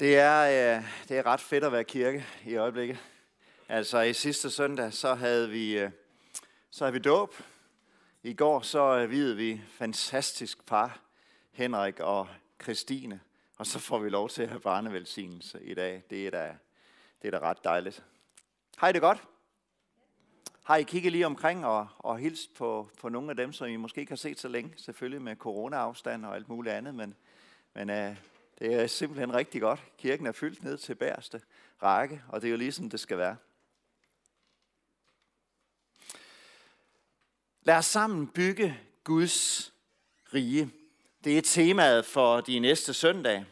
Det er, øh, det er ret fedt at være kirke i øjeblikket. Altså i sidste søndag, så havde vi, øh, så havde vi dåb. I går så øh, videde vi fantastisk par, Henrik og Christine. Og så får vi lov til at have barnevelsignelse i dag. Det er da, det er da ret dejligt. Hej det godt? Har I kigget lige omkring og, og hilst på, på nogle af dem, som I måske ikke har set så længe? Selvfølgelig med corona-afstand og alt muligt andet, men, men uh, det er simpelthen rigtig godt. Kirken er fyldt ned til bærste række, og det er jo lige det skal være. Lad os sammen bygge Guds rige. Det er temaet for de næste søndag.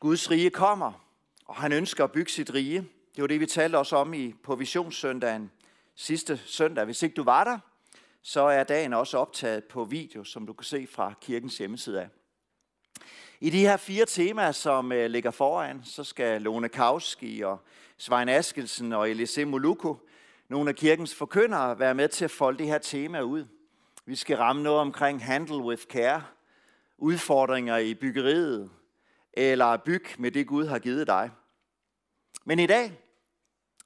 Guds rige kommer, og han ønsker at bygge sit rige. Det var det, vi talte også om i, på visionssøndagen sidste søndag. Hvis ikke du var der, så er dagen også optaget på video, som du kan se fra kirkens hjemmeside af. I de her fire temaer, som øh, ligger foran, så skal Lone Kauski og Svein Askelsen og Elise Moluko, nogle af kirkens forkyndere, være med til at folde det her tema ud. Vi skal ramme noget omkring handle with care, udfordringer i byggeriet, eller byg med det Gud har givet dig. Men i dag,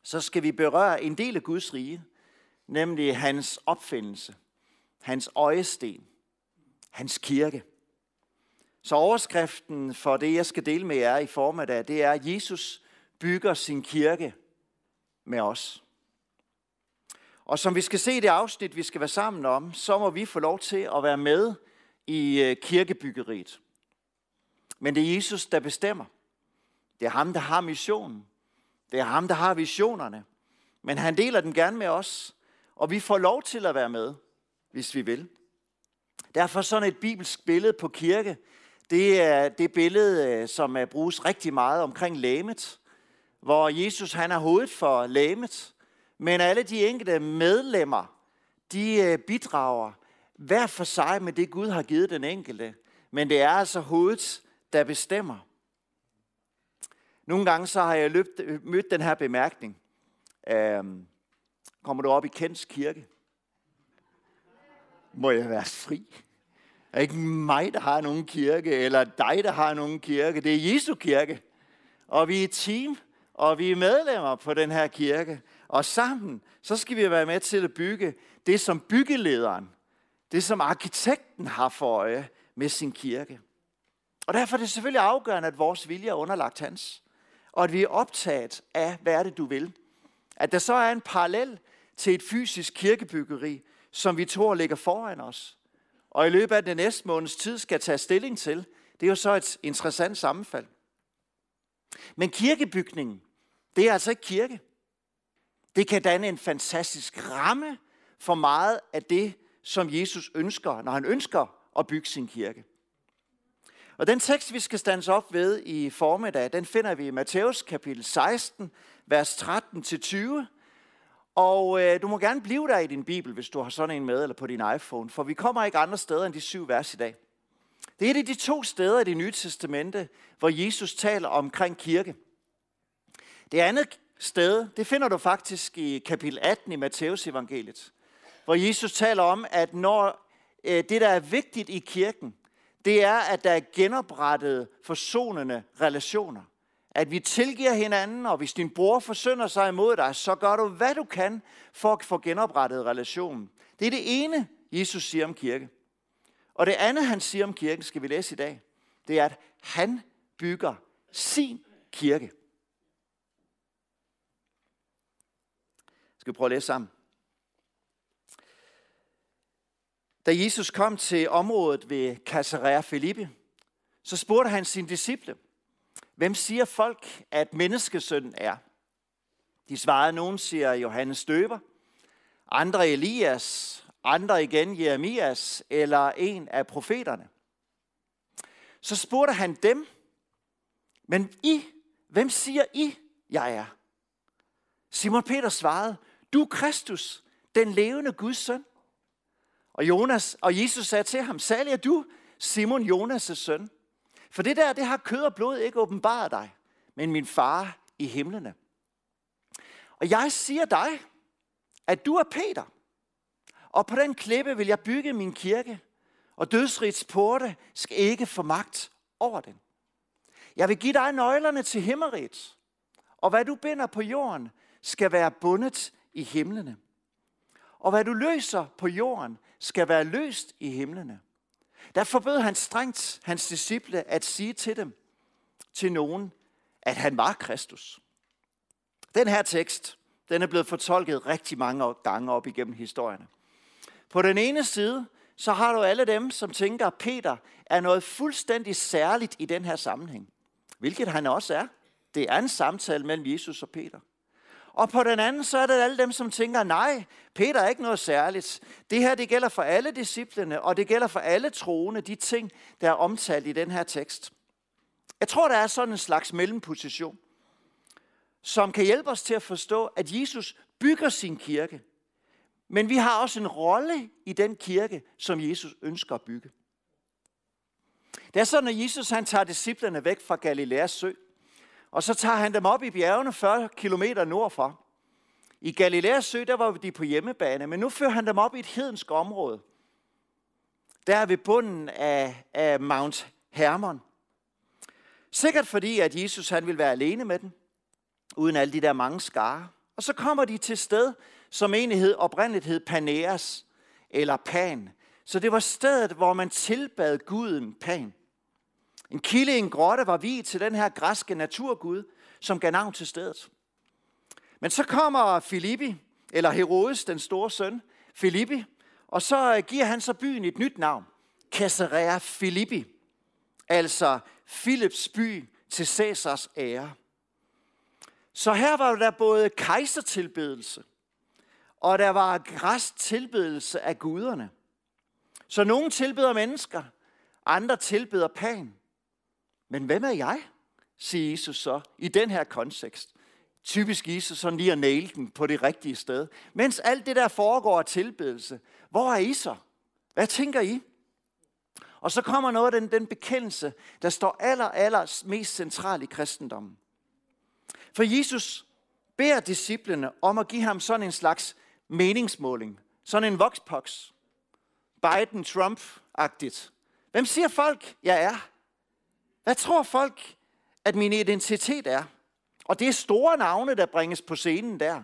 så skal vi berøre en del af Guds rige, nemlig hans opfindelse, hans øjesten, hans kirke. Så overskriften for det, jeg skal dele med jer i formiddag, det er, at Jesus bygger sin kirke med os. Og som vi skal se i det afsnit, vi skal være sammen om, så må vi få lov til at være med i øh, kirkebyggeriet. Men det er Jesus, der bestemmer. Det er ham, der har missionen. Det er ham, der har visionerne. Men han deler den gerne med os, og vi får lov til at være med, hvis vi vil. Derfor sådan et bibelsk billede på kirke, det er det billede, øh, som er bruges rigtig meget omkring læmet, hvor Jesus han er hovedet for læmet, men alle de enkelte medlemmer, de øh, bidrager hver for sig med det, Gud har givet den enkelte. Men det er altså hovedet, der bestemmer. Nogle gange så har jeg løbt, mødt den her bemærkning. Øhm, kommer du op i Kents kirke? Må jeg være fri? Er ikke mig, der har nogen kirke, eller dig, der har nogen kirke. Det er Jesu kirke. Og vi er et team, og vi er medlemmer på den her kirke. Og sammen, så skal vi være med til at bygge det, som byggelederen, det som arkitekten har for øje med sin kirke. Og derfor er det selvfølgelig afgørende, at vores vilje er underlagt hans. Og at vi er optaget af, hvad er det, du vil. At der så er en parallel til et fysisk kirkebyggeri, som vi tror ligger foran os og i løbet af den næste måneds tid skal tage stilling til, det er jo så et interessant sammenfald. Men kirkebygningen, det er altså ikke kirke. Det kan danne en fantastisk ramme for meget af det, som Jesus ønsker, når han ønsker at bygge sin kirke. Og den tekst, vi skal stands op ved i formiddag, den finder vi i Matthæus kapitel 16, vers 13-20, og øh, du må gerne blive der i din bibel, hvis du har sådan en med, eller på din iPhone, for vi kommer ikke andre steder end de syv vers i dag. Det er et af de to steder i det nye testamente, hvor Jesus taler omkring kirke. Det andet sted, det finder du faktisk i kapitel 18 i Matteus evangeliet, hvor Jesus taler om, at når øh, det, der er vigtigt i kirken, det er, at der er genoprettet forsonende relationer at vi tilgiver hinanden, og hvis din bror forsynder sig imod dig, så gør du, hvad du kan for at få genoprettet relationen. Det er det ene, Jesus siger om kirke. Og det andet, han siger om kirken, skal vi læse i dag, det er, at han bygger sin kirke. Skal vi prøve at læse sammen? Da Jesus kom til området ved Caesarea Philippi, så spurgte han sine disciple – Hvem siger folk, at menneskesøn er? De svarede, nogen siger Johannes Døber, andre Elias, andre igen Jeremias eller en af profeterne. Så spurgte han dem, men I, hvem siger I, jeg er? Simon Peter svarede, du er Kristus, den levende Guds søn. Og, Jonas, og Jesus sagde til ham, særlig er du, Simon Jonas' søn. For det der, det har kød og blod ikke åbenbaret dig, men min far i himlene. Og jeg siger dig, at du er Peter, og på den klippe vil jeg bygge min kirke, og dødsrigets porte skal ikke få magt over den. Jeg vil give dig nøglerne til himmeriget, og hvad du binder på jorden, skal være bundet i himlene. Og hvad du løser på jorden, skal være løst i himlene. Der forbød han strengt hans disciple at sige til dem, til nogen, at han var Kristus. Den her tekst, den er blevet fortolket rigtig mange gange op igennem historierne. På den ene side, så har du alle dem, som tænker, at Peter er noget fuldstændig særligt i den her sammenhæng. Hvilket han også er. Det er en samtale mellem Jesus og Peter. Og på den anden, så er det alle dem, som tænker, nej, Peter er ikke noget særligt. Det her, det gælder for alle disciplene, og det gælder for alle troende, de ting, der er omtalt i den her tekst. Jeg tror, der er sådan en slags mellemposition, som kan hjælpe os til at forstå, at Jesus bygger sin kirke. Men vi har også en rolle i den kirke, som Jesus ønsker at bygge. Det er sådan, at Jesus han tager disciplerne væk fra Galileas sø, og så tager han dem op i bjergene 40 km nordfra. I Galileas sø, der var de på hjemmebane, men nu fører han dem op i et hedensk område. Der ved bunden af, af Mount Hermon. Sikkert fordi, at Jesus han vil være alene med dem, uden alle de der mange skare. Og så kommer de til sted, som enighed oprindeligt hed Paneas, eller Pan. Så det var stedet, hvor man tilbad guden Pan. En kilde i en grotte var vi til den her græske naturgud, som gav navn til stedet. Men så kommer Filippi, eller Herodes, den store søn, Filippi, og så øh, giver han så byen et nyt navn, Caesarea Filippi, altså Philips by til Cæsars ære. Så her var der både kejsertilbedelse, og der var græsk tilbedelse af guderne. Så nogle tilbeder mennesker, andre tilbeder pan. Men hvem er jeg, siger Jesus så i den her kontekst. Typisk Jesus sådan lige at næle den på det rigtige sted. Mens alt det der foregår af tilbedelse, hvor er I så? Hvad tænker I? Og så kommer noget af den, den bekendelse, der står aller, aller mest centralt i kristendommen. For Jesus beder disciplene om at give ham sådan en slags meningsmåling. Sådan en voxpox. Biden-Trump-agtigt. Hvem siger folk, jeg er? Hvad tror folk, at min identitet er? Og det er store navne, der bringes på scenen der.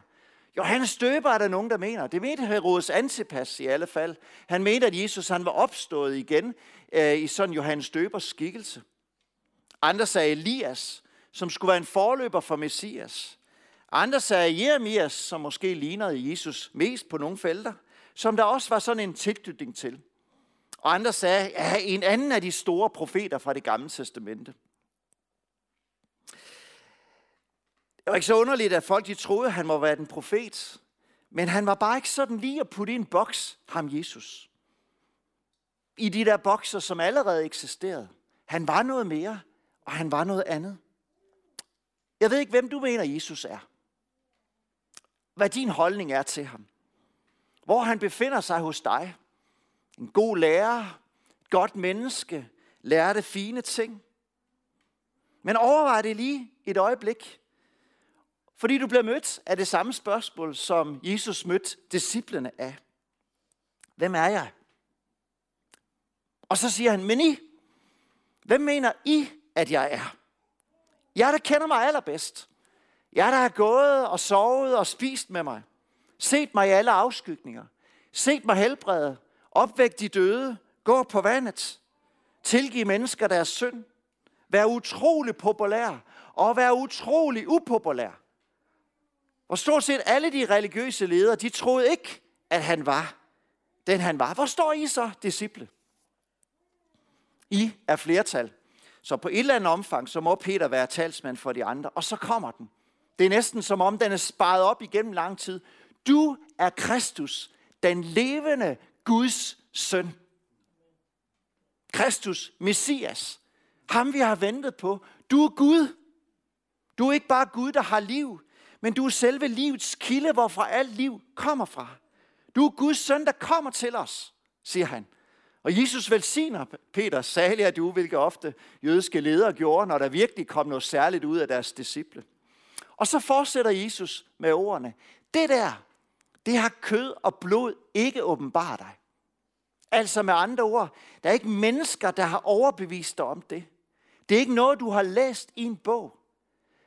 Johannes Støber er der nogen, der mener. Det mente Herodes Antipas i alle fald. Han mente, at Jesus han var opstået igen øh, i sådan Johannes Støbers skikkelse. Andre sagde Elias, som skulle være en forløber for Messias. Andre sagde Jeremias, som måske lignede Jesus mest på nogle felter, som der også var sådan en tilknytning til. Og andre sagde, ja, en anden af de store profeter fra det gamle testamente. Det var ikke så underligt, at folk de troede, at han må være den profet. Men han var bare ikke sådan lige at putte i en boks, ham Jesus. I de der bokser, som allerede eksisterede. Han var noget mere, og han var noget andet. Jeg ved ikke, hvem du mener, Jesus er. Hvad din holdning er til ham. Hvor han befinder sig hos dig. En god lærer, et godt menneske, lærte fine ting. Men overvej det lige et øjeblik. Fordi du bliver mødt af det samme spørgsmål, som Jesus mødte disciplene af. Hvem er jeg? Og så siger han, men I, hvem mener I, at jeg er? Jeg, der kender mig allerbedst. Jeg, der har gået og sovet og spist med mig. Set mig i alle afskygninger. Set mig helbrede. Opvæk de døde. Gå på vandet. Tilgive mennesker deres synd. Vær utrolig populær. Og vær utrolig upopulær. Hvor stort set alle de religiøse ledere, de troede ikke, at han var den han var. Hvor står I så, disciple? I er flertal. Så på et eller andet omfang, så må Peter være talsmand for de andre. Og så kommer den. Det er næsten som om, den er sparet op igennem lang tid. Du er Kristus, den levende Guds søn. Kristus, Messias. Ham vi har ventet på. Du er Gud. Du er ikke bare Gud, der har liv, men du er selve livets kilde, hvorfra alt liv kommer fra. Du er Guds søn, der kommer til os, siger han. Og Jesus velsigner Peter, særligt at du, hvilket ofte jødiske ledere gjorde, når der virkelig kom noget særligt ud af deres disciple. Og så fortsætter Jesus med ordene. Det der, det har kød og blod ikke åbenbart dig. Altså med andre ord, der er ikke mennesker, der har overbevist dig om det. Det er ikke noget, du har læst i en bog.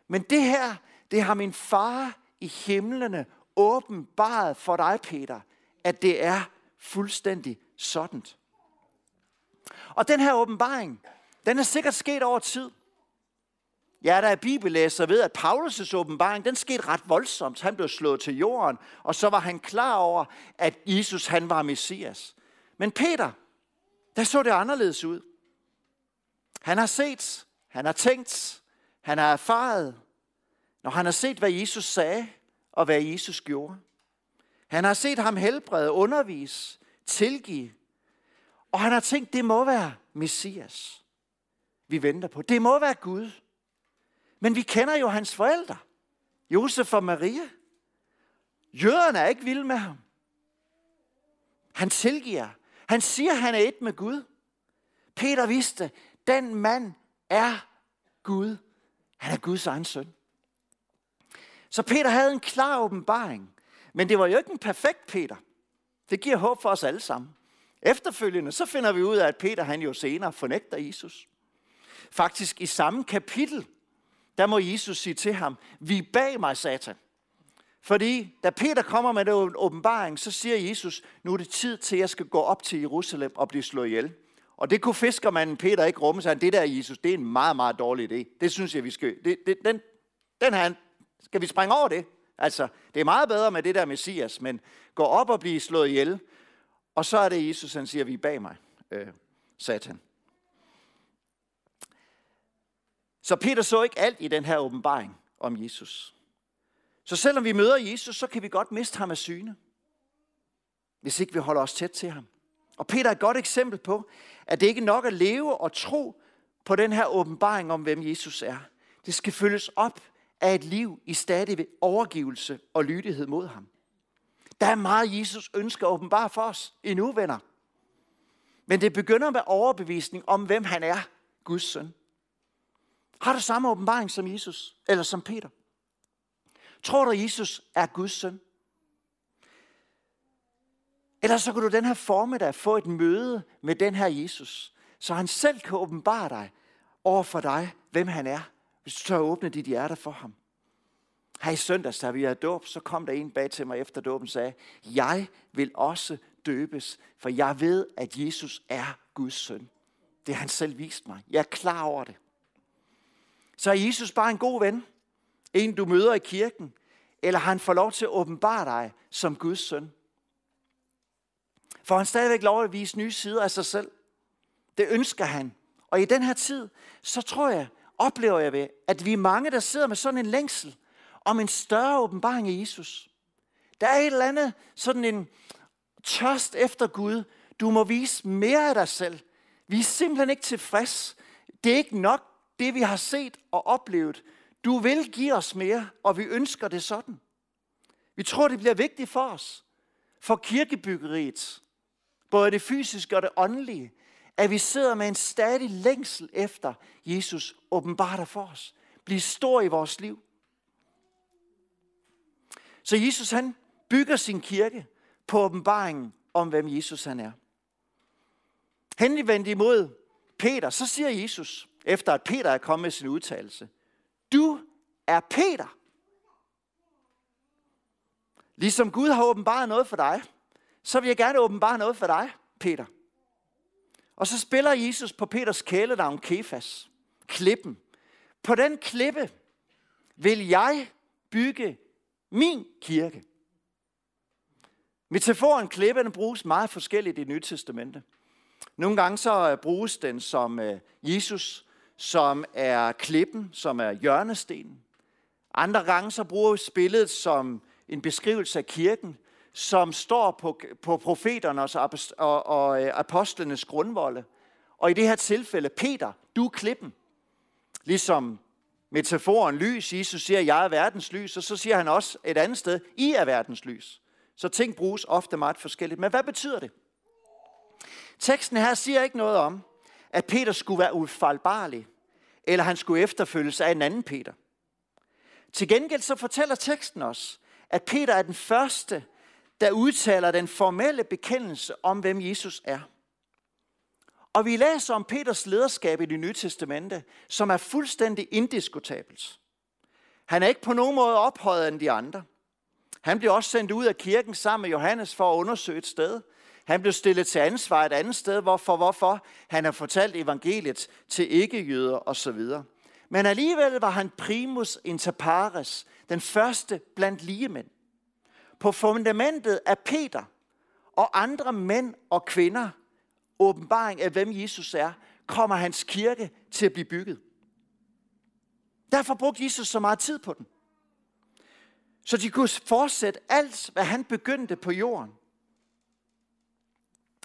Men det her, det har min far i himlene åbenbaret for dig, Peter, at det er fuldstændig sådan. Og den her åbenbaring, den er sikkert sket over tid. Ja, der er bibellæser ved, at Paulus' åbenbaring, den skete ret voldsomt. Han blev slået til jorden, og så var han klar over, at Jesus han var Messias. Men Peter, der så det anderledes ud. Han har set, han har tænkt, han har erfaret, når han har set, hvad Jesus sagde, og hvad Jesus gjorde. Han har set ham helbrede, undervise, tilgive. Og han har tænkt, det må være Messias, vi venter på. Det må være Gud. Men vi kender jo hans forældre, Josef og Maria. Jøderne er ikke vilde med ham. Han tilgiver. Han siger, han er et med Gud. Peter vidste, den mand er Gud. Han er Guds egen søn. Så Peter havde en klar åbenbaring. Men det var jo ikke en perfekt Peter. Det giver håb for os alle sammen. Efterfølgende så finder vi ud af, at Peter han jo senere fornægter Jesus. Faktisk i samme kapitel, der må Jesus sige til ham, vi bag mig, satan. Fordi da Peter kommer med den åbenbaring, så siger Jesus, nu er det tid til, at jeg skal gå op til Jerusalem og blive slået ihjel. Og det kunne fiskermanden Peter ikke rumme, så han, det der Jesus, det er en meget, meget dårlig idé. Det synes jeg, vi skal, det, det, den, den her, skal vi springe over det? Altså, det er meget bedre med det der Messias, men gå op og blive slået ihjel. Og så er det Jesus, han siger, vi er bag mig, øh, satan. Så Peter så ikke alt i den her åbenbaring om Jesus. Så selvom vi møder Jesus, så kan vi godt miste ham af syne, hvis ikke vi holder os tæt til ham. Og Peter er et godt eksempel på, at det ikke er nok at leve og tro på den her åbenbaring om, hvem Jesus er. Det skal følges op af et liv i stadig overgivelse og lydighed mod ham. Der er meget, Jesus ønsker at åbenbare for os endnu, venner. Men det begynder med overbevisning om, hvem han er, Guds søn. Har du samme åbenbaring som Jesus, eller som Peter? Tror du, Jesus er Guds søn? Eller så kan du den her formiddag få et møde med den her Jesus, så han selv kan åbenbare dig over for dig, hvem han er, hvis du tør åbne dit hjerte for ham. Her i søndags, da vi havde dåb, så kom der en bag til mig efter dåben og sagde, jeg vil også døbes, for jeg ved, at Jesus er Guds søn. Det har han selv vist mig. Jeg er klar over det. Så er Jesus bare en god ven? En, du møder i kirken? Eller har han fået lov til at åbenbare dig som Guds søn? For han stadigvæk lov at vise nye sider af sig selv. Det ønsker han. Og i den her tid, så tror jeg, oplever jeg ved, at vi er mange, der sidder med sådan en længsel om en større åbenbaring af Jesus. Der er et eller andet, sådan en tørst efter Gud. Du må vise mere af dig selv. Vi er simpelthen ikke tilfreds. Det er ikke nok, det vi har set og oplevet. Du vil give os mere, og vi ønsker det sådan. Vi tror, det bliver vigtigt for os. For kirkebyggeriet, både det fysiske og det åndelige, at vi sidder med en stadig længsel efter Jesus åbenbarer for os. Bliv stor i vores liv. Så Jesus han bygger sin kirke på åbenbaringen om, hvem Jesus han er. Henvendt imod Peter, så siger Jesus, efter at Peter er kommet med sin udtalelse, du er Peter. Ligesom Gud har åbenbaret noget for dig, så vil jeg gerne åbenbare noget for dig, Peter. Og så spiller Jesus på Peters kælenavn Kefas, klippen. På den klippe vil jeg bygge min kirke. Metaforen klippe den bruges meget forskelligt i det nye testamente. Nogle gange så øh, bruges den som øh, Jesus, som er klippen, som er hjørnestenen. Andre gange så bruges billedet som en beskrivelse af kirken, som står på, på profeternes og, og, og øh, apostlenes grundvolde. Og i det her tilfælde, Peter, du er klippen. Ligesom metaforen lys, Jesus siger, jeg er verdens lys, og så siger han også et andet sted, I er verdens lys. Så ting bruges ofte meget forskelligt. Men hvad betyder det? Teksten her siger ikke noget om, at Peter skulle være ufejlbarlig, eller han skulle efterfølges af en anden Peter. Til gengæld så fortæller teksten os, at Peter er den første, der udtaler den formelle bekendelse om, hvem Jesus er. Og vi læser om Peters lederskab i det nye testamente, som er fuldstændig indiskutabelt. Han er ikke på nogen måde ophøjet end de andre. Han blev også sendt ud af kirken sammen med Johannes for at undersøge et sted. Han blev stillet til ansvar et andet sted, hvorfor, hvorfor han har fortalt evangeliet til ikke-jøder osv. Men alligevel var han primus inter pares, den første blandt ligemænd. På fundamentet af Peter og andre mænd og kvinder, åbenbaring af hvem Jesus er, kommer hans kirke til at blive bygget. Derfor brugte Jesus så meget tid på den. Så de kunne fortsætte alt, hvad han begyndte på jorden.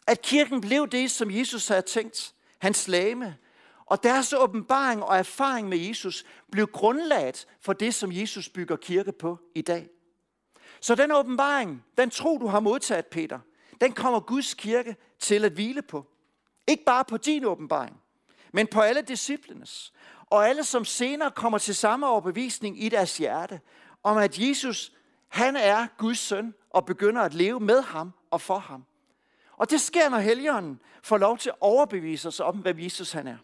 At kirken blev det, som Jesus havde tænkt, hans lame. Og deres åbenbaring og erfaring med Jesus blev grundlaget for det, som Jesus bygger kirke på i dag. Så den åbenbaring, den tro, du har modtaget, Peter, den kommer Guds kirke til at hvile på. Ikke bare på din åbenbaring, men på alle disciplenes. Og alle, som senere kommer til samme overbevisning i deres hjerte, om at Jesus, han er Guds søn, og begynder at leve med ham og for ham. Og det sker, når helgeren får lov til at overbevise os om, hvad Jesus han er.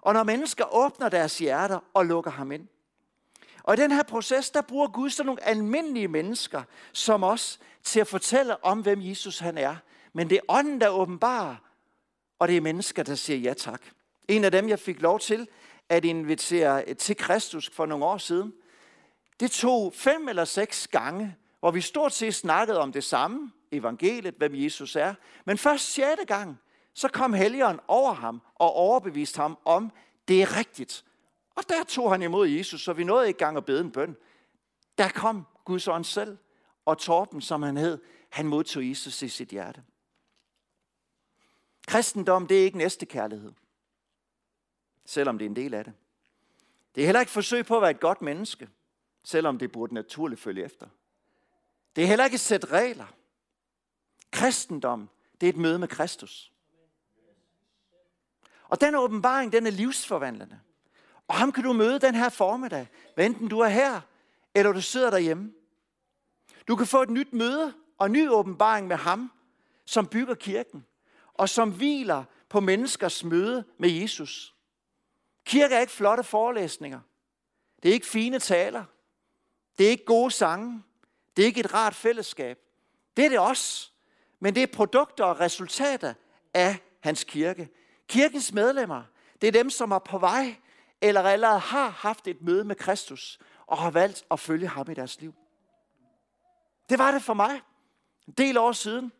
Og når mennesker åbner deres hjerter og lukker ham ind. Og i den her proces, der bruger Gud så nogle almindelige mennesker, som os, til at fortælle om, hvem Jesus han er. Men det er ånden, der åbenbarer, og det er mennesker, der siger ja tak. En af dem, jeg fik lov til at invitere til Kristus for nogle år siden, det tog fem eller seks gange, hvor vi stort set snakkede om det samme, evangeliet, hvem Jesus er. Men først sjette gang, så kom helgeren over ham og overbeviste ham om, det er rigtigt. Og der tog han imod Jesus, så vi nåede ikke gang at bede en bøn. Der kom Guds ånd selv, og Torben, som han hed, han modtog Jesus i sit hjerte. Kristendom, det er ikke næste kærlighed. Selvom det er en del af det. Det er heller ikke forsøg på at være et godt menneske, selvom det burde naturligt følge efter. Det er heller ikke et sæt regler. Kristendom, det er et møde med Kristus. Og den åbenbaring, den er livsforvandlende. Og ham kan du møde den her formiddag, hvad enten du er her, eller du sidder derhjemme. Du kan få et nyt møde og en ny åbenbaring med ham, som bygger kirken, og som hviler på menneskers møde med Jesus. Kirke er ikke flotte forelæsninger. Det er ikke fine taler. Det er ikke gode sange. Det er ikke et rart fællesskab. Det er det også. Men det er produkter og resultater af hans kirke. Kirkens medlemmer, det er dem, som er på vej, eller allerede har haft et møde med Kristus, og har valgt at følge ham i deres liv. Det var det for mig. En del år siden,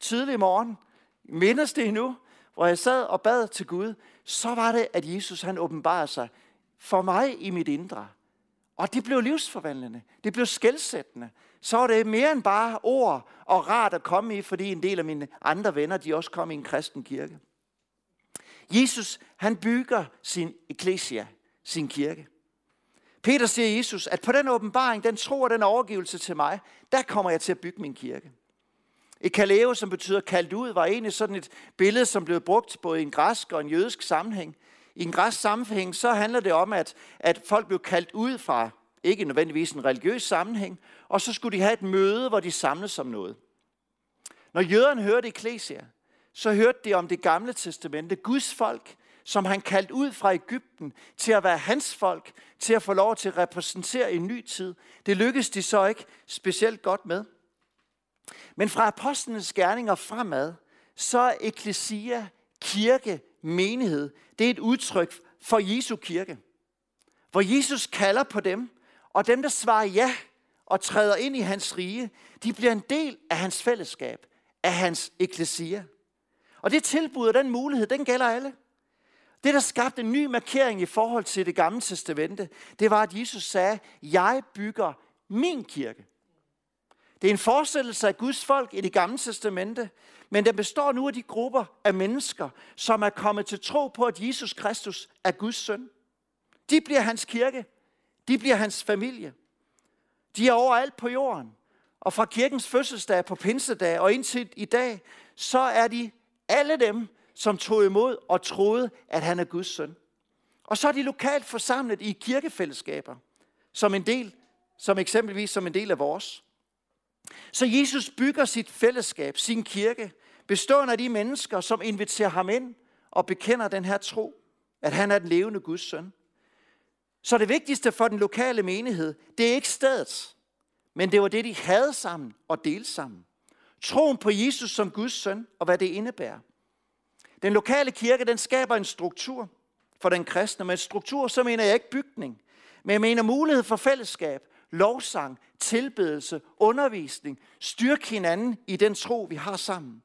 tidlig morgen, mindes det endnu, hvor jeg sad og bad til Gud, så var det, at Jesus han åbenbarede sig for mig i mit indre. Og det blev livsforvandlende. Det blev skældsættende. Så var det mere end bare ord og rart at komme i, fordi en del af mine andre venner, de også kom i en kristen kirke. Jesus, han bygger sin eklesia, sin kirke. Peter siger Jesus, at på den åbenbaring, den tro og den overgivelse til mig, der kommer jeg til at bygge min kirke. Et kaleo, som betyder kaldt ud, var egentlig sådan et billede, som blev brugt både i en græsk og en jødisk sammenhæng. I en græsk sammenhæng, så handler det om, at, at folk blev kaldt ud fra, ikke nødvendigvis en religiøs sammenhæng, og så skulle de have et møde, hvor de samles om noget. Når jøderne hørte Ecclesia, så hørte de om det gamle testamente, Guds folk, som han kaldte ud fra Ægypten til at være hans folk, til at få lov til at repræsentere en ny tid. Det lykkedes de så ikke specielt godt med. Men fra apostlenes gerninger fremad, så er eklesia, kirke, menighed, det er et udtryk for Jesu kirke. Hvor Jesus kalder på dem, og dem, der svarer ja og træder ind i hans rige, de bliver en del af hans fællesskab, af hans eklesia. Og det tilbud og den mulighed, den gælder alle. Det, der skabte en ny markering i forhold til det gamle testamente, det var, at Jesus sagde, jeg bygger min kirke. Det er en forestillelse af Guds folk i det gamle testamente, men den består nu af de grupper af mennesker, som er kommet til tro på, at Jesus Kristus er Guds søn. De bliver hans kirke. De bliver hans familie. De er overalt på jorden. Og fra kirkens fødselsdag på pinsedag og indtil i dag, så er de alle dem, som tog imod og troede, at han er Guds søn. Og så er de lokalt forsamlet i kirkefællesskaber, som en del, som eksempelvis som en del af vores. Så Jesus bygger sit fællesskab, sin kirke, bestående af de mennesker, som inviterer ham ind og bekender den her tro, at han er den levende Guds søn. Så det vigtigste for den lokale menighed, det er ikke stedet, men det var det, de havde sammen og delte sammen. Troen på Jesus som Guds søn og hvad det indebærer. Den lokale kirke, den skaber en struktur for den kristne. men struktur, så mener jeg ikke bygning, men jeg mener mulighed for fællesskab, lovsang, tilbedelse, undervisning, styrke hinanden i den tro, vi har sammen.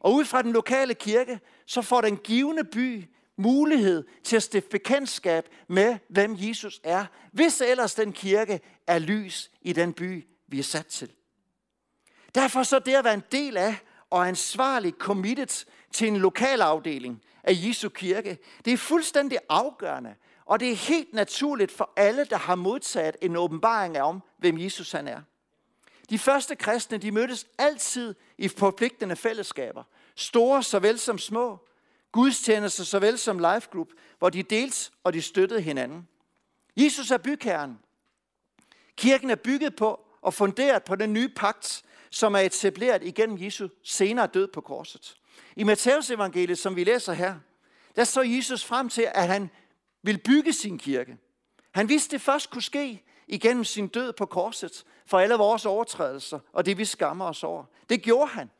Og ud fra den lokale kirke, så får den givende by mulighed til at stifte bekendtskab med, hvem Jesus er, hvis ellers den kirke er lys i den by, vi er sat til. Derfor så det at være en del af og ansvarlig committed til en lokal afdeling af Jesu kirke, det er fuldstændig afgørende, og det er helt naturligt for alle, der har modtaget en åbenbaring om, hvem Jesus han er. De første kristne, de mødtes altid i forpligtende fællesskaber. Store såvel som små. Gudstjenester såvel som life group, hvor de delte og de støttede hinanden. Jesus er bygherren. Kirken er bygget på og funderet på den nye pagt, som er etableret igennem Jesu senere død på korset. I Matteus evangeliet, som vi læser her, der så Jesus frem til, at han vil bygge sin kirke. Han vidste, det først kunne ske igennem sin død på korset for alle vores overtrædelser og det, vi skammer os over. Det gjorde han.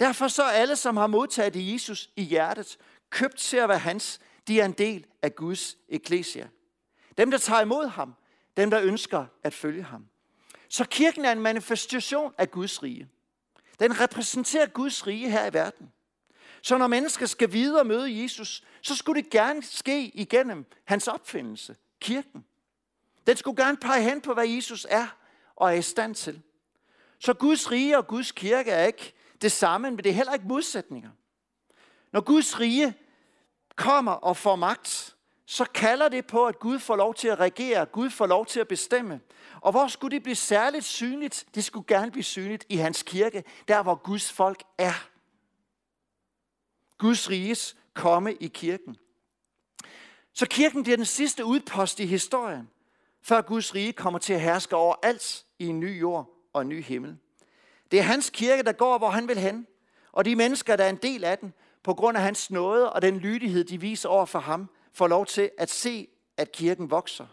Derfor så alle, som har modtaget Jesus i hjertet, købt til at være hans, de er en del af Guds eklesia. Dem, der tager imod ham, dem, der ønsker at følge ham. Så kirken er en manifestation af Guds rige. Den repræsenterer Guds rige her i verden. Så når mennesker skal videre møde Jesus, så skulle det gerne ske igennem hans opfindelse, kirken. Den skulle gerne pege hen på, hvad Jesus er og er i stand til. Så Guds rige og Guds kirke er ikke det samme, men det er heller ikke modsætninger. Når Guds rige kommer og får magt, så kalder det på, at Gud får lov til at regere, Gud får lov til at bestemme. Og hvor skulle det blive særligt synligt? Det skulle gerne blive synligt i hans kirke, der hvor Guds folk er. Guds riges komme i kirken. Så kirken bliver den sidste udpost i historien, før Guds rige kommer til at herske over alt i en ny jord og en ny himmel. Det er hans kirke, der går, hvor han vil hen. Og de mennesker, der er en del af den, på grund af hans nåde og den lydighed, de viser over for ham, får lov til at se, at kirken vokser.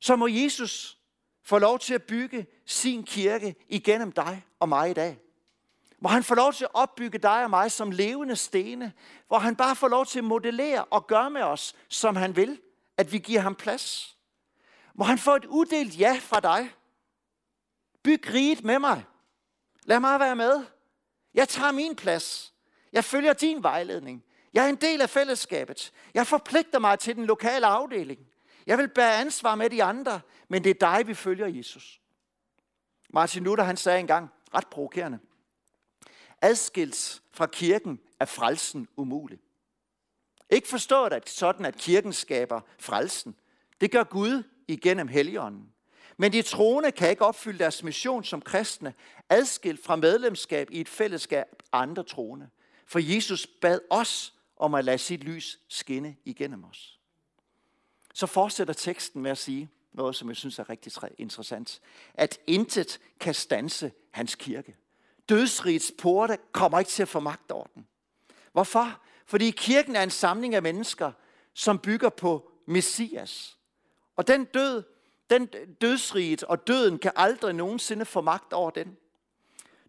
Så må Jesus få lov til at bygge sin kirke igennem dig og mig i dag. Hvor han får lov til at opbygge dig og mig som levende stene. Hvor han bare får lov til at modellere og gøre med os, som han vil. At vi giver ham plads. Hvor han får et uddelt ja fra dig. Byg riget med mig. Lad mig være med. Jeg tager min plads. Jeg følger din vejledning. Jeg er en del af fællesskabet. Jeg forpligter mig til den lokale afdeling. Jeg vil bære ansvar med de andre, men det er dig, vi følger, Jesus. Martin Luther han sagde engang, ret provokerende, adskilt fra kirken er frelsen umulig. Ikke forstået at sådan, at kirken skaber frelsen. Det gør Gud igennem Helligånden. Men de troende kan ikke opfylde deres mission som kristne, adskilt fra medlemskab i et fællesskab andre troende. For Jesus bad os om at lade sit lys skinne igennem os. Så fortsætter teksten med at sige noget, som jeg synes er rigtig interessant. At intet kan stanse hans kirke. Dødsrigets porte kommer ikke til at få magt over den. Hvorfor? Fordi kirken er en samling af mennesker, som bygger på Messias. Og den død, den dødsriget og døden kan aldrig nogensinde få magt over den.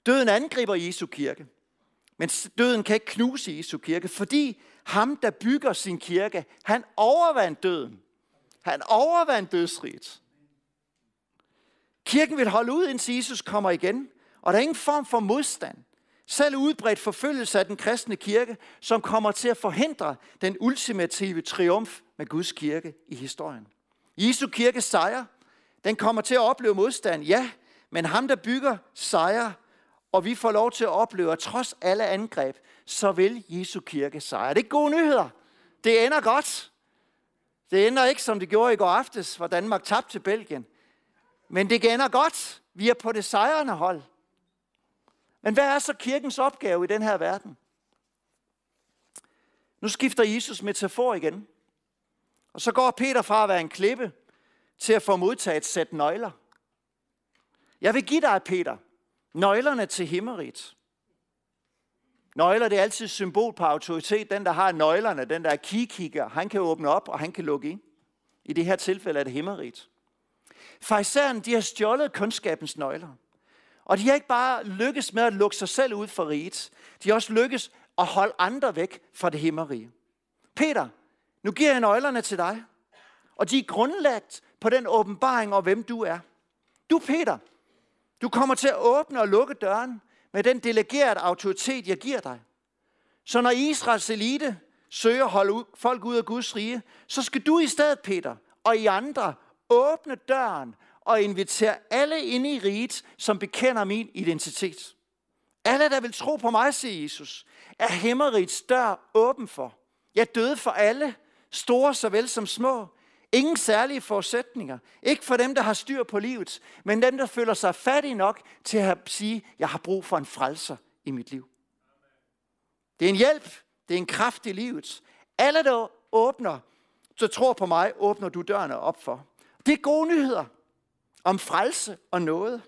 Døden angriber Jesu kirke. Men døden kan ikke knuse Jesu kirke, fordi ham, der bygger sin kirke, han overvandt døden. Han overvandt dødsriget. Kirken vil holde ud, indtil Jesus kommer igen. Og der er ingen form for modstand. Selv udbredt forfølgelse af den kristne kirke, som kommer til at forhindre den ultimative triumf med Guds kirke i historien. Jesu kirke sejrer. den kommer til at opleve modstand, ja, men ham, der bygger sejrer. og vi får lov til at opleve, at trods alle angreb, så vil Jesu kirke sejre. Det er gode nyheder. Det ender godt. Det ender ikke, som det gjorde i går aftes, hvor Danmark tabte til Belgien. Men det ender godt. Vi er på det sejrende hold. Men hvad er så kirkens opgave i den her verden? Nu skifter Jesus metafor igen. Og så går Peter fra at være en klippe til at få modtaget et sæt nøgler. Jeg vil give dig, Peter, nøglerne til himmeriget. Nøgler, det er altid symbol på autoritet. Den, der har nøglerne, den, der er kigkigger, han kan åbne op, og han kan lukke ind. I det her tilfælde er det himmeriget. Farisæerne, de har stjålet kundskabens nøgler. Og de har ikke bare lykkes med at lukke sig selv ud for riget. De har også lykkes at holde andre væk fra det himmerige. Peter, nu giver jeg nøglerne til dig. Og de er grundlagt på den åbenbaring om, hvem du er. Du, Peter, du kommer til at åbne og lukke døren med den delegerede autoritet, jeg giver dig. Så når Israels elite søger at holde folk ud af Guds rige, så skal du i stedet, Peter, og I andre åbne døren og invitere alle ind i riget, som bekender min identitet. Alle, der vil tro på mig, siger Jesus, er himmerigets dør åben for. Jeg døde for alle, store såvel som små. Ingen særlige forudsætninger. Ikke for dem, der har styr på livet, men dem, der føler sig fattige nok til at sige, jeg har brug for en frelser i mit liv. Det er en hjælp. Det er en kraft i livet. Alle, der åbner, så tror på mig, åbner du dørene op for. Det er gode nyheder om frelse og noget.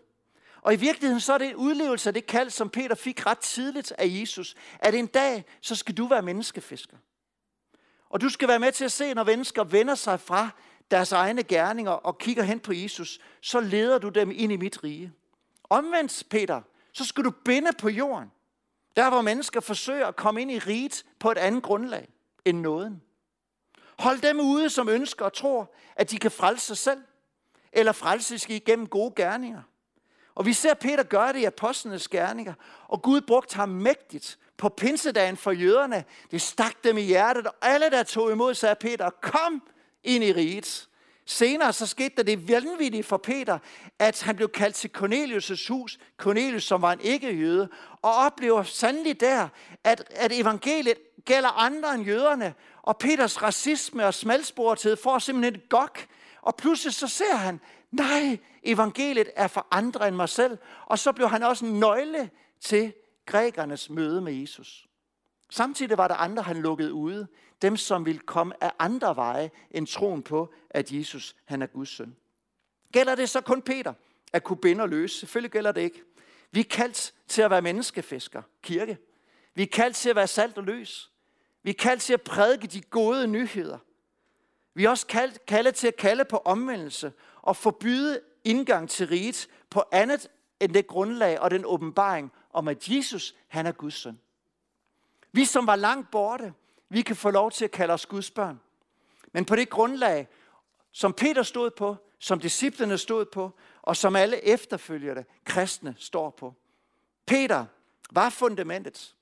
Og i virkeligheden så er det en udlevelse af det kald, som Peter fik ret tidligt af Jesus, at en dag, så skal du være menneskefisker. Og du skal være med til at se, når mennesker vender sig fra deres egne gerninger og kigger hen på Jesus, så leder du dem ind i mit rige. Omvendt, Peter, så skal du binde på jorden. Der, hvor mennesker forsøger at komme ind i riget på et andet grundlag end nåden. Hold dem ude, som ønsker og tror, at de kan frelse sig selv, eller frelses igennem gode gerninger. Og vi ser Peter gøre det i apostlenes gerninger, og Gud brugte ham mægtigt på pinsedagen for jøderne. Det stak dem i hjertet, og alle, der tog imod, sagde Peter, kom ind i riget. Senere så skete der det vanvittige for Peter, at han blev kaldt til Cornelius' hus, Cornelius som var en ikke-jøde, og oplever sandelig der, at, at evangeliet gælder andre end jøderne, og Peters racisme og smalsporethed får simpelthen et gok, og pludselig så ser han, nej, evangeliet er for andre end mig selv, og så blev han også en nøgle til grækernes møde med Jesus. Samtidig var der andre, han lukkede ude. Dem, som ville komme af andre veje end troen på, at Jesus han er Guds søn. Gælder det så kun Peter at kunne binde og løse? Selvfølgelig gælder det ikke. Vi er kaldt til at være menneskefisker, kirke. Vi er kaldt til at være salt og løs. Vi er kaldt til at prædike de gode nyheder. Vi er også kaldt, kaldet til at kalde på omvendelse og forbyde indgang til riget på andet end det grundlag og den åbenbaring om, at Jesus han er Guds søn. Vi, som var langt borte, vi kan få lov til at kalde os Guds børn. Men på det grundlag, som Peter stod på, som disciplene stod på, og som alle efterfølgende kristne står på. Peter var fundamentet.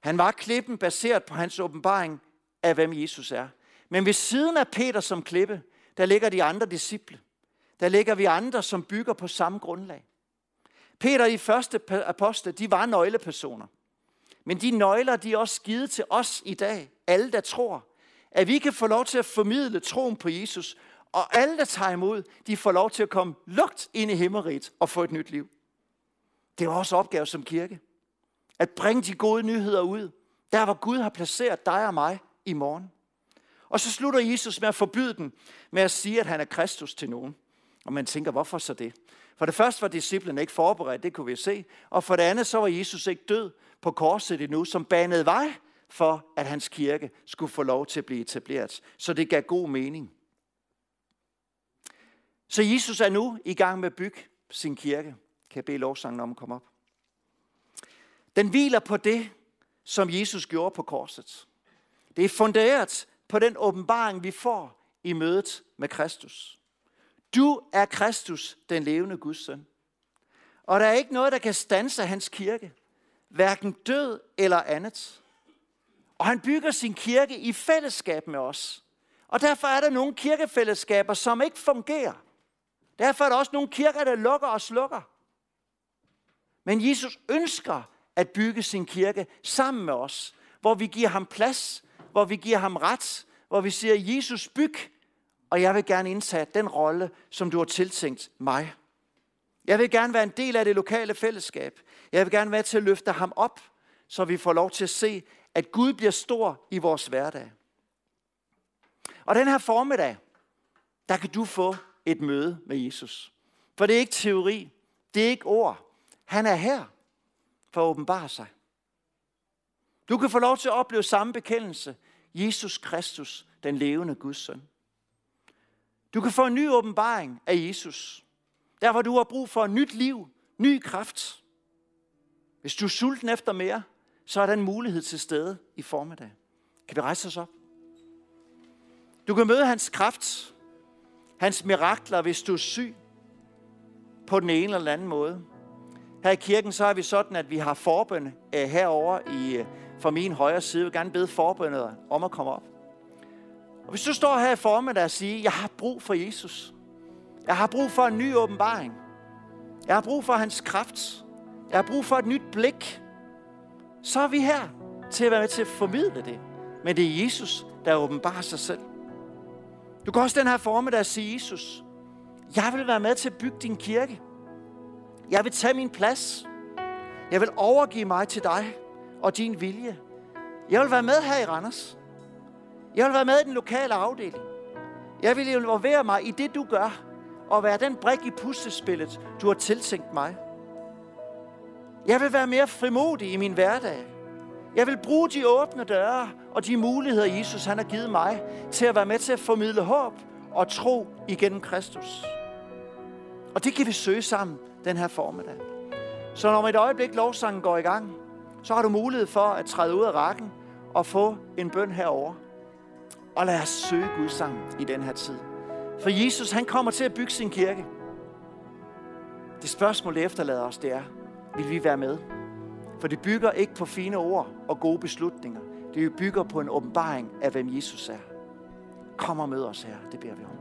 Han var klippen baseret på hans åbenbaring af, hvem Jesus er. Men ved siden af Peter som klippe, der ligger de andre disciple. Der ligger vi andre, som bygger på samme grundlag. Peter og de første apostle, de var nøglepersoner. Men de nøgler, de er også givet til os i dag, alle der tror, at vi kan få lov til at formidle troen på Jesus, og alle der tager imod, de får lov til at komme lugt ind i himmeriget og få et nyt liv. Det er også opgave som kirke. At bringe de gode nyheder ud, der hvor Gud har placeret dig og mig i morgen. Og så slutter Jesus med at forbyde den, med at sige, at han er Kristus til nogen. Og man tænker, hvorfor så det? For det første var disciplene ikke forberedt, det kunne vi se. Og for det andet, så var Jesus ikke død på korset endnu, som banede vej for, at hans kirke skulle få lov til at blive etableret. Så det gav god mening. Så Jesus er nu i gang med at bygge sin kirke. Kan jeg bede lovsangen om at komme op? Den hviler på det, som Jesus gjorde på korset. Det er funderet på den åbenbaring, vi får i mødet med Kristus. Du er Kristus, den levende Guds søn. Og der er ikke noget, der kan stanse hans kirke. Hverken død eller andet. Og han bygger sin kirke i fællesskab med os. Og derfor er der nogle kirkefællesskaber, som ikke fungerer. Derfor er der også nogle kirker, der lukker og slukker. Men Jesus ønsker at bygge sin kirke sammen med os, hvor vi giver ham plads, hvor vi giver ham ret, hvor vi siger, Jesus byg, og jeg vil gerne indtage den rolle, som du har tiltænkt mig. Jeg vil gerne være en del af det lokale fællesskab. Jeg vil gerne være til at løfte ham op, så vi får lov til at se, at Gud bliver stor i vores hverdag. Og den her formiddag, der kan du få et møde med Jesus. For det er ikke teori, det er ikke ord. Han er her for at åbenbare sig. Du kan få lov til at opleve samme bekendelse. Jesus Kristus, den levende Guds søn. Du kan få en ny åbenbaring af Jesus. Der hvor du har brug for et nyt liv, ny kraft. Hvis du er sulten efter mere, så er der en mulighed til stede i formiddag. Kan vi rejse os op? Du kan møde hans kraft, hans mirakler, hvis du er syg på den ene eller anden måde. Her i kirken så er vi sådan, at vi har forbøn herovre herover i, øh, fra min højre side. Jeg vil gerne bede forbøndet om at komme op. Og hvis du står her i formiddag og siger, jeg har brug for Jesus. Jeg har brug for en ny åbenbaring. Jeg har brug for hans kraft. Jeg har brug for et nyt blik. Så er vi her til at være med til at formidle det. Men det er Jesus, der åbenbarer sig selv. Du kan også den her formiddag sige, Jesus, jeg vil være med til at bygge din kirke. Jeg vil tage min plads. Jeg vil overgive mig til dig og din vilje. Jeg vil være med her i Randers. Jeg vil være med i den lokale afdeling. Jeg vil involvere mig i det, du gør, og være den brik i puslespillet, du har tiltænkt mig. Jeg vil være mere frimodig i min hverdag. Jeg vil bruge de åbne døre og de muligheder, Jesus han har givet mig, til at være med til at formidle håb og tro igennem Kristus. Og det kan vi søge sammen den her formiddag. Så når et øjeblik lovsangen går i gang, så har du mulighed for at træde ud af rækken og få en bøn herover. Og lad os søge Gud sammen i den her tid. For Jesus, han kommer til at bygge sin kirke. Det spørgsmål, det efterlader os, det er, vil vi være med? For det bygger ikke på fine ord og gode beslutninger. Det bygger på en åbenbaring af, hvem Jesus er. Kom og mød os her, det beder vi om.